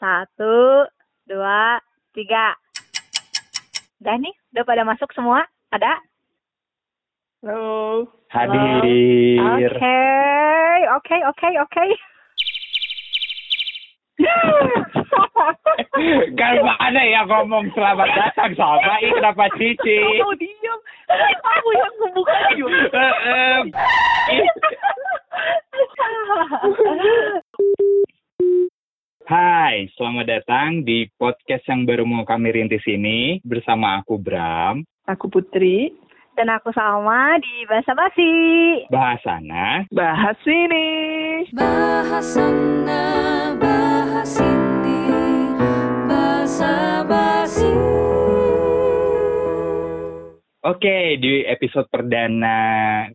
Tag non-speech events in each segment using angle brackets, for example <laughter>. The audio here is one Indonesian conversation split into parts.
Satu, dua, tiga. Udah nih, udah pada masuk semua? Ada? Halo. Hadir. Oke, oke, oke, oke. <laughs> kan mana ya ngomong selamat datang sama ini kenapa Cici? Kamu diam. Aku yang membuka juga. Eh, em. Hai, selamat datang di podcast yang baru mau kami rintis ini bersama aku Bram. Aku Putri. Dan aku sama di Bahasa Basi. Bahasana Bahas ini. Bahasana bahas ini Oke, di episode perdana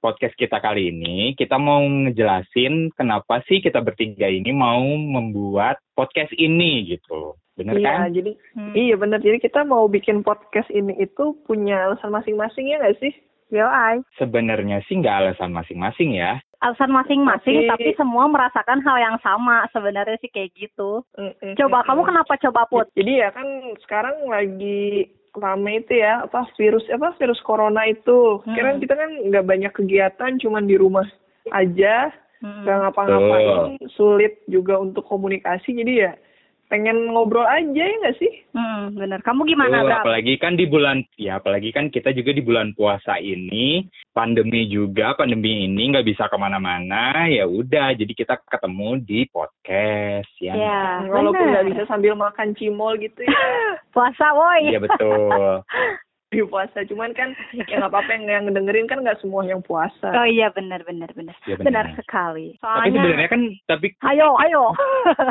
podcast kita kali ini, kita mau ngejelasin kenapa sih kita bertiga ini mau membuat podcast ini gitu. Bener Iya, kan? jadi Hmm. iya benar. Jadi kita mau bikin podcast ini itu punya alasan masing-masing ya nggak sih? Yo, ay. Sebenarnya sih nggak alasan masing-masing ya. Alasan masing-masing, Tapi- tapi semua merasakan hal yang sama. Sebenarnya sih kayak gitu. Mm-mm. Coba, kamu kenapa coba, Put? Jadi ya kan sekarang lagi rame itu ya apa virus apa virus corona itu. Hmm. Kira kita kan nggak banyak kegiatan, cuman di rumah aja, Hmm. nggak ngapa-ngapain, sulit juga untuk komunikasi. Jadi ya pengen ngobrol aja ya nggak sih? Hmm, bener. Kamu gimana, Tuh, Bram? apalagi kan di bulan ya apalagi kan kita juga di bulan puasa ini pandemi juga pandemi ini nggak bisa ke mana-mana ya udah jadi kita ketemu di podcast ya Ya, Walaupun nggak bisa sambil makan cimol gitu ya <laughs> Puasa, woi. Iya betul <laughs> di puasa. Cuman kan ya nggak apa-apa yang, yang ngedengerin kan nggak semua yang puasa. Oh iya, bener, bener, bener. Iya, benar. benar. sekali. tapi Soalnya... sebenarnya kan tapi Ayo, ayo.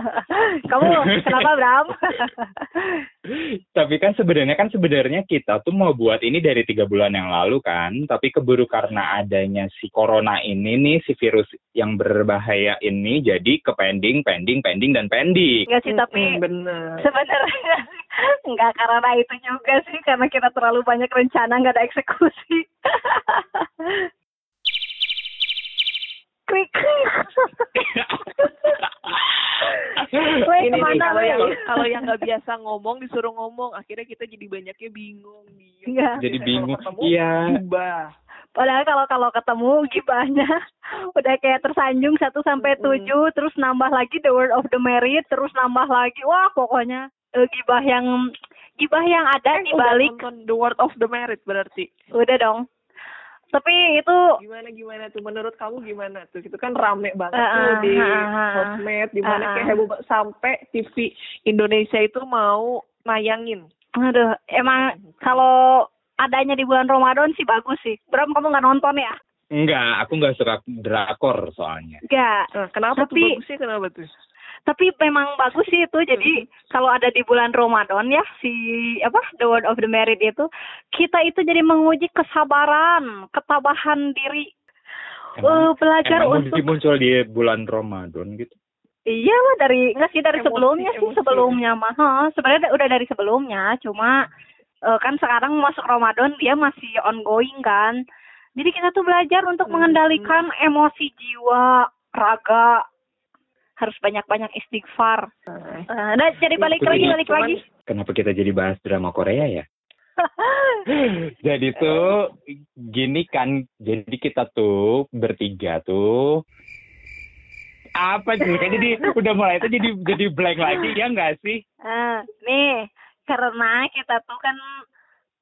<laughs> Kamu kenapa, Bram? <laughs> tapi kan sebenarnya kan sebenarnya kita tuh mau buat ini dari tiga bulan yang lalu kan tapi keburu karena adanya si corona ini nih si virus yang berbahaya ini jadi ke pending pending pending dan pending Enggak sih, tapi Mm, bener. sebenarnya enggak karena itu juga sih karena kita terlalu banyak rencana nggak ada eksekusi. Krik. Ini nih ke mana, kalau yang kalau yang nggak biasa ngomong disuruh ngomong akhirnya kita jadi banyaknya bingung. Iya. jadi bingung iya. Padahal kalau kalau ketemu gibahnya udah kayak tersanjung 1 sampai. 7 terus nambah lagi the word of the merit terus nambah lagi wah pokoknya eh, gibah yang gibah yang ada di Udah balik The Word of the Merit berarti. udah dong. Tapi itu Gimana gimana tuh menurut kamu gimana tuh? Itu kan rame banget Ah, tuh di ah, ah, ah. sosmed di mana ah. kayak heboh sampai TV Indonesia itu mau nayangin. aduh emang kalau adanya di bulan Ramadan sih bagus sih. Bram kamu nggak nonton ya? enggak aku nggak suka drakor soalnya Enggak. Nah, kenapa Tapi- tuh bagusnya kenapa tuh? Tapi memang bagus sih itu. Jadi kalau ada di bulan Ramadan ya si apa The Word of the Merit itu kita itu jadi menguji kesabaran, ketabahan diri. Eh, belajar emang untuk muncul di bulan Ramadan gitu Iya lah dari enggak sih dari Emosi, sebelumnya sih emosi. sebelumnya mah. Sebenarnya udah dari sebelumnya, cuma eh, kan sekarang masuk Ramadan dia masih ongoing kan. Jadi kita tuh belajar untuk Hmm. mengendalikan emosi jiwa, raga. Harus banyak-banyak istighfar. Eh, nah, jadi balik Itu lagi jadi balik cuman- lagi. kenapa kita jadi bahas drama Korea ya? <laughs> Jadi tuh gini kan jadi kita tuh bertiga tuh apa sih? Kan jadi udah mulai itu jadi jadi blank lagi ya nggak sih? Eh, nih, karena kita tuh kan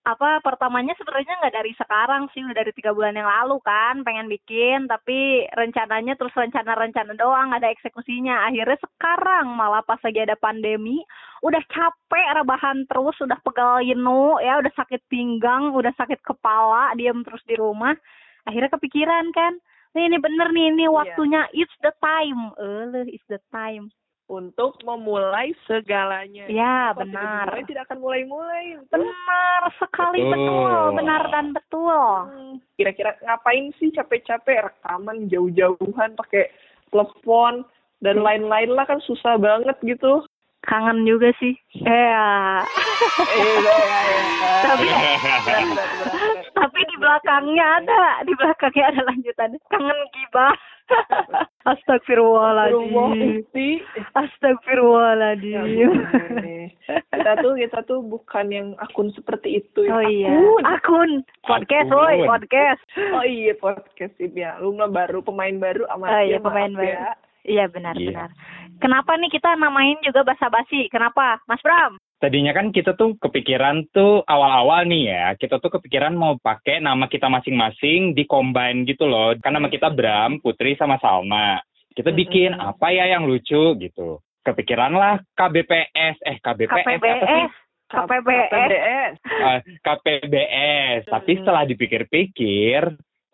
apa pertamanya sebenarnya nggak dari sekarang sih udah dari tiga bulan yang lalu kan pengen bikin tapi rencananya terus rencana-rencana doang ada eksekusinya. Akhirnya sekarang malah pas lagi ada pandemi udah capek rebahan terus udah pegal yenu ya udah sakit pinggang udah sakit kepala diam terus di rumah. Akhirnya kepikiran kan nih ini bener nih ini waktunya it's the time. Eh it's the time Untuk memulai segalanya. ya Kalau tidak benar dimulai, tidak akan mulai-mulai. Benar sekali Betul. betul, benar dan betul. Hmm, Kira-kira ngapain sih capek-capek rekaman jauh-jauhan pakai telepon dan lain-lain lah kan susah banget gitu. Kangen juga sih. Eh, ya. Eh, ya, ya, ya. tapi. Tapi di belakangnya ada, di belakangnya ada lanjutannya. Kangen gibah. Astagfirullahaladzim. Astagfirullahaladzim. Ya, <laughs> kita tuh kita tuh bukan yang akun seperti itu ya. Oh iya. Akun. Akun. Podcast, Akun. woi, podcast. Oh iya podcast ini ya. Lu mah baru pemain baru Oh amat iya, ya, pemain baru. ya. Iya, Iya. benar-benar. Kenapa nih kita namain juga basa-basi? Kenapa? Mas Bram? Tadinya kan kita tuh kepikiran tuh awal-awal nih ya, kita tuh kepikiran mau pakai nama kita masing-masing di combine gitu loh. Kan nama kita Bram, Putri sama Salma. Kita bikin apa ya yang lucu gitu. Kepikiran lah KBPS, eh KBPS apa sih? KPBS. KPBS. KPBS. Eh, KPBS. Tapi setelah dipikir-pikir,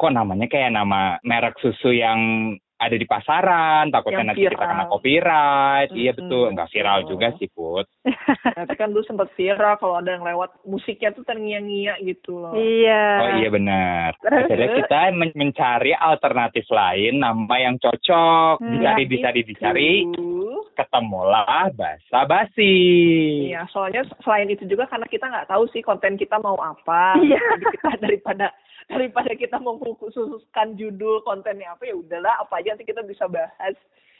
kok namanya kayak nama merek susu yang ada di pasaran, takutnya Yang nanti kita kena copyright. Iya Mm-mm, betul, nggak viral juga sih Put. <laughs> Tapi kan dulu sempat viral kalau ada yang lewat musiknya tuh terngiang-ngiang gitu loh. Iya. Oh iya benar. Terus? Akhirnya kita men- mencari alternatif lain, nama yang cocok. Hmm. Dicari, Ya, dicari, itu. dicari. Ketemulah Basa Basi. Iya, soalnya selain itu juga karena kita nggak tahu sih konten kita mau apa. Iya. Jadi kita <laughs> daripada daripada kita mengkhususkan judul kontennya apa ya udahlah apa aja nanti kita bisa bahas.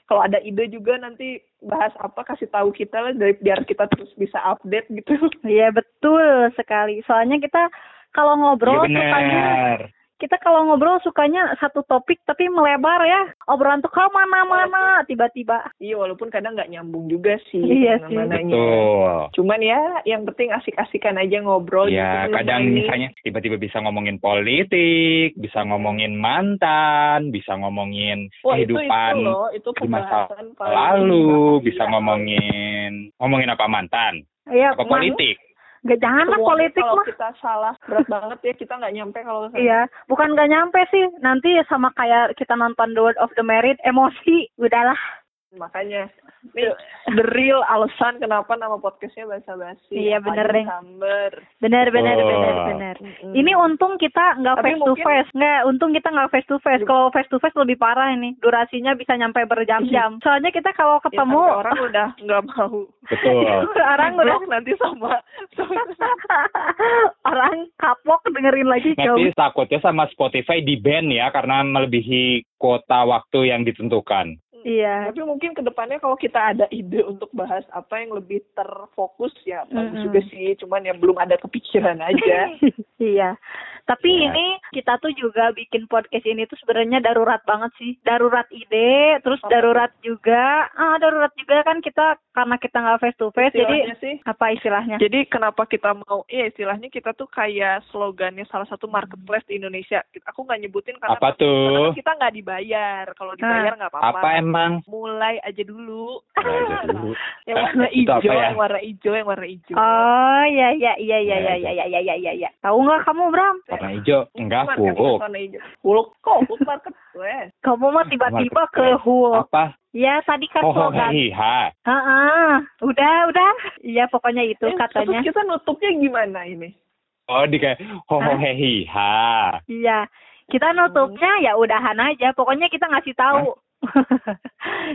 Kalau ada ide juga nanti bahas apa kasih tahu kita lah dari biar kita terus bisa update gitu. Iya betul sekali. Soalnya kita kalau ngobrol sukanya benar. Kita kalau ngobrol sukanya satu topik tapi melebar ya. Obrolan tuh ke mana-mana tiba-tiba. Iya walaupun kadang nggak nyambung juga sih Iya sih. Betul. Cuman ya yang penting asik-asikan aja ngobrol. Ya, gitu. kadang Ini- misalnya tiba-tiba bisa ngomongin politik, bisa ngomongin mantan, bisa ngomongin Wah, itu, kehidupan itu loh, itu di masa lalu, bisa ngomongin ngomongin apa mantan, Iya. apa man- politik. Gak jangan lah politik kalau mah. kita salah berat <laughs> banget ya kita nggak nyampe kalau. Iya, bukan gak nyampe sih. Nanti sama kayak kita nonton The World of the Married, emosi. Udahlah. makanya the real alasan kenapa nama podcastnya basa basi Iya, bener, Benar, benar, Betul. benar, benar. Mm-mm. Ini untung kita nggak face to mungkin- face, nggak. Untung kita nggak face to face. Kalau face to face lebih parah ini. Durasinya bisa nyampe berjam-jam. Soalnya kita kalau Ya, ketemu sampai orang udah nggak mau Betul. <laughs> orang udah nanti sama, <laughs> orang kapok dengerin lagi Nanti takutnya sama Spotify di ban ya karena melebihi kuota waktu yang ditentukan. Iya. tapi mungkin ke depannya kalau kita ada ide untuk bahas apa yang lebih terfokus ya bagus Mm-mm. juga sih cuman ya belum ada kepikiran aja <laughs> iya. Tapi Ya. ini kita tuh juga bikin podcast ini tuh sebenarnya darurat banget sih. Darurat ide, terus Apa? darurat juga. Ah, darurat juga kan kita karena kita nggak face to face, jadi istilahnya sih apa istilahnya? Jadi kenapa kita mau, iya istilahnya kita tuh kayak slogannya salah satu marketplace di Indonesia. Aku nggak nyebutin karena Apa karena tuh? kan kita nggak dibayar. Kalau dibayar nggak apa-apa. Apa emang? Mulai aja dulu. Mulai aja dulu. <laughs> yang warna hijau, ya? yang warna hijau, yang warna hijau. Oh, iya iya iya iya Ya, iya iya iya iya iya iya. Tahu nggak kamu, Bram? Warna hijau. Enggak, Marketplace Hulk. Hulk kok, Hulk marketplace. Kamu mah tiba-tiba ke. Hulk. Apa? Ya, tadi kan Oh, slogan. hiha. Heeh. Udah, udah. Iya, pokoknya itu Eh, katanya. Terus kita nutupnya gimana ini? Oh, di kayak ho ho hiha. Iya. Kita nutupnya ya udahan aja. Pokoknya kita ngasih tahu.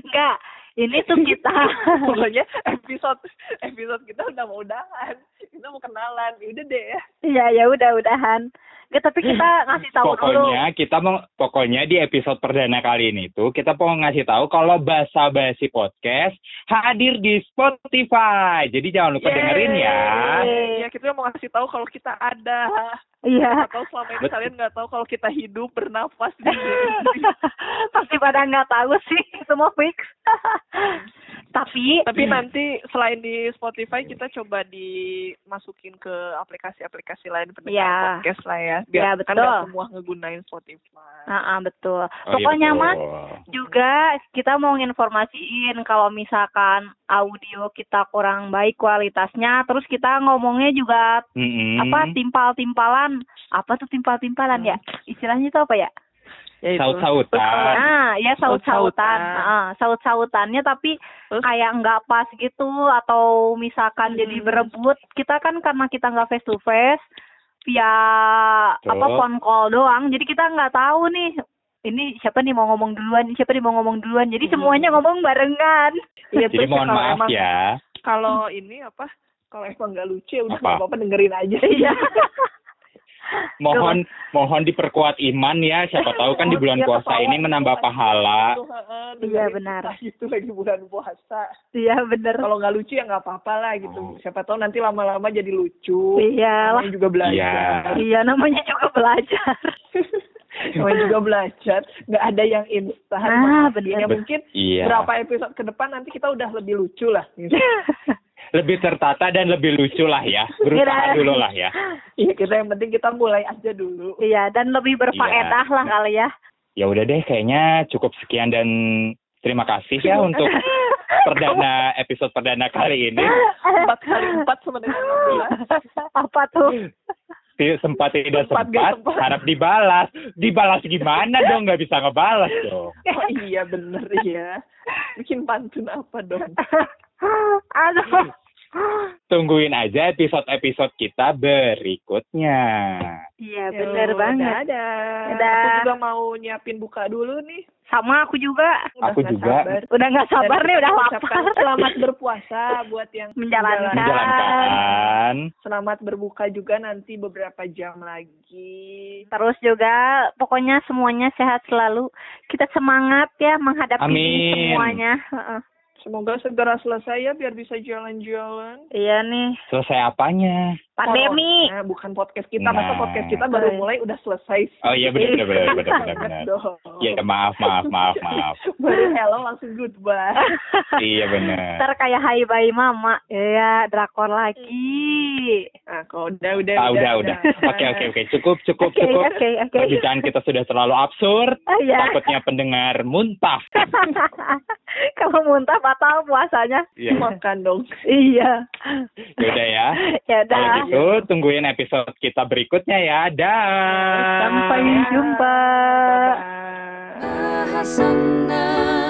Enggak. <laughs> Ini tuh kita. <laughs> Pokoknya episode episode kita udah mau udahan. Kita mau kenalan. Ya udah deh ya. Iya, ya udah udahan. Enggak, tapi kita ngasih tahu dulu. Pokoknya kita mau pokoknya di episode perdana kali ini tuh kita mau ngasih tahu kalau Basa Basi Podcast hadir di Spotify. Jadi jangan lupa dengerin ya. Iya, kita mau ngasih tahu kalau kita ada. Iya. Atau selama ini Betul. kalian nggak tahu kalau kita hidup bernafas di dunia. <laughs> Pasti pada nggak tahu sih, semua fix. <laughs> Tapi Tapi nanti selain di Spotify kita coba dimasukin ke aplikasi-aplikasi lain pendengar Iya. podcast lah ya. Iya, Biar kan betul. nggak semua ngegunain Spotify. Ah, ah, betul. Oh, iya, Pokoknya betul. mah juga kita mau nginformasiin kalau misalkan audio kita kurang baik kualitasnya, terus kita ngomongnya juga Mm-mm. apa timpal-timpalan. Apa tuh timpal-timpalan ya? Istilahnya itu apa ya? Ya, itu. Saut-sautan. Nah, ya saut-sautan. Saut-sautan. Heeh, saut-sautannya tapi Terus? kayak nggak pas gitu atau misalkan Hmm. jadi berebut. Kita kan karena kita nggak face to face via apa phone call doang. Jadi kita nggak tahu nih ini siapa nih mau ngomong duluan, siapa nih mau ngomong duluan. Jadi Hmm. semuanya ngomong barengan. Iya, Jadi <laughs> terus mohon kalau maaf emang- ya. Kalau ini apa? Kalau emang nggak lucu ya udah apa-apa dengerin aja. Iya. <laughs> mohon mohon diperkuat iman ya. Siapa tahu kan di bulan Iya, puasa ini menambah pahala. Iya, benar. Gitu lagi bulan puasa. Iya bener. Kalau nggak lucu ya nggak apa-apa lah gitu. Oh. Siapa tahu nanti lama-lama jadi lucu. Iya lah. Namanya juga belajar. Iya. Iya namanya juga belajar. <laughs> Namanya juga belajar. Nggak ada yang instan. Ah, benar. Ya mungkin Iya. berapa episode ke depan nanti kita udah lebih lucu lah. <laughs> Gitu. Lebih tertata dan lebih lucu lah ya. Berusaha Iya. dulu lah ya. Iya kita yang penting kita mulai aja dulu. Iya dan lebih berfaedah lah kali ya. Ya udah deh, kayaknya cukup sekian dan terima kasih ya untuk <laughs> perdana episode perdana kali ini. Empat kali empat sama dengan 16. Apa tuh? Sempat tidak Sempat, sempat, sempat. harap dibalas. Dibalas gimana dong? Nggak bisa ngebalas dong. Oh iya bener ya. Bikin pantun apa dong? <laughs> Aduh. Tungguin aja episode-episode kita berikutnya. Iya Yo, bener banget. Dadah. Dadah. Aku juga mau nyiapin buka dulu nih. Sama aku juga. Udah Aku juga. sabar. Udah nggak sabar Dan nih udah lapar. Selamat berpuasa buat yang Menjalankan. Menjalankan. Selamat berbuka juga nanti beberapa jam lagi. Terus juga pokoknya semuanya sehat selalu. Kita semangat ya menghadapi ini Amin. semuanya. Heeh. Semoga segera selesai ya biar bisa jalan-jalan. Iya nih. Selesai apanya? Pandemi. Corona, bukan podcast kita. Masa Nah. podcast kita baru Oh, mulai udah selesai. sih? Oh iya benar benar benar benar benar. <laughs> benar. Dong. Iya maaf maaf maaf maaf. <laughs> Baru hello langsung goodbye. <laughs> Iya benar. Ntar kayak hai bye mama. Iya, drakor lagi. Nah, kok udah udah Ah, udah udah. Oke oke oke cukup cukup Oke, cukup. oke, oke. Perbincangan kita sudah terlalu absurd. Ah, Iya. Takutnya pendengar muntah. Kalau muntah batal puasanya. Iya. Makan dong. Iya. Yaudah ya. Ya Gitu tungguin episode kita berikutnya ya. Dah. Sampai jumpa. Bye. Ini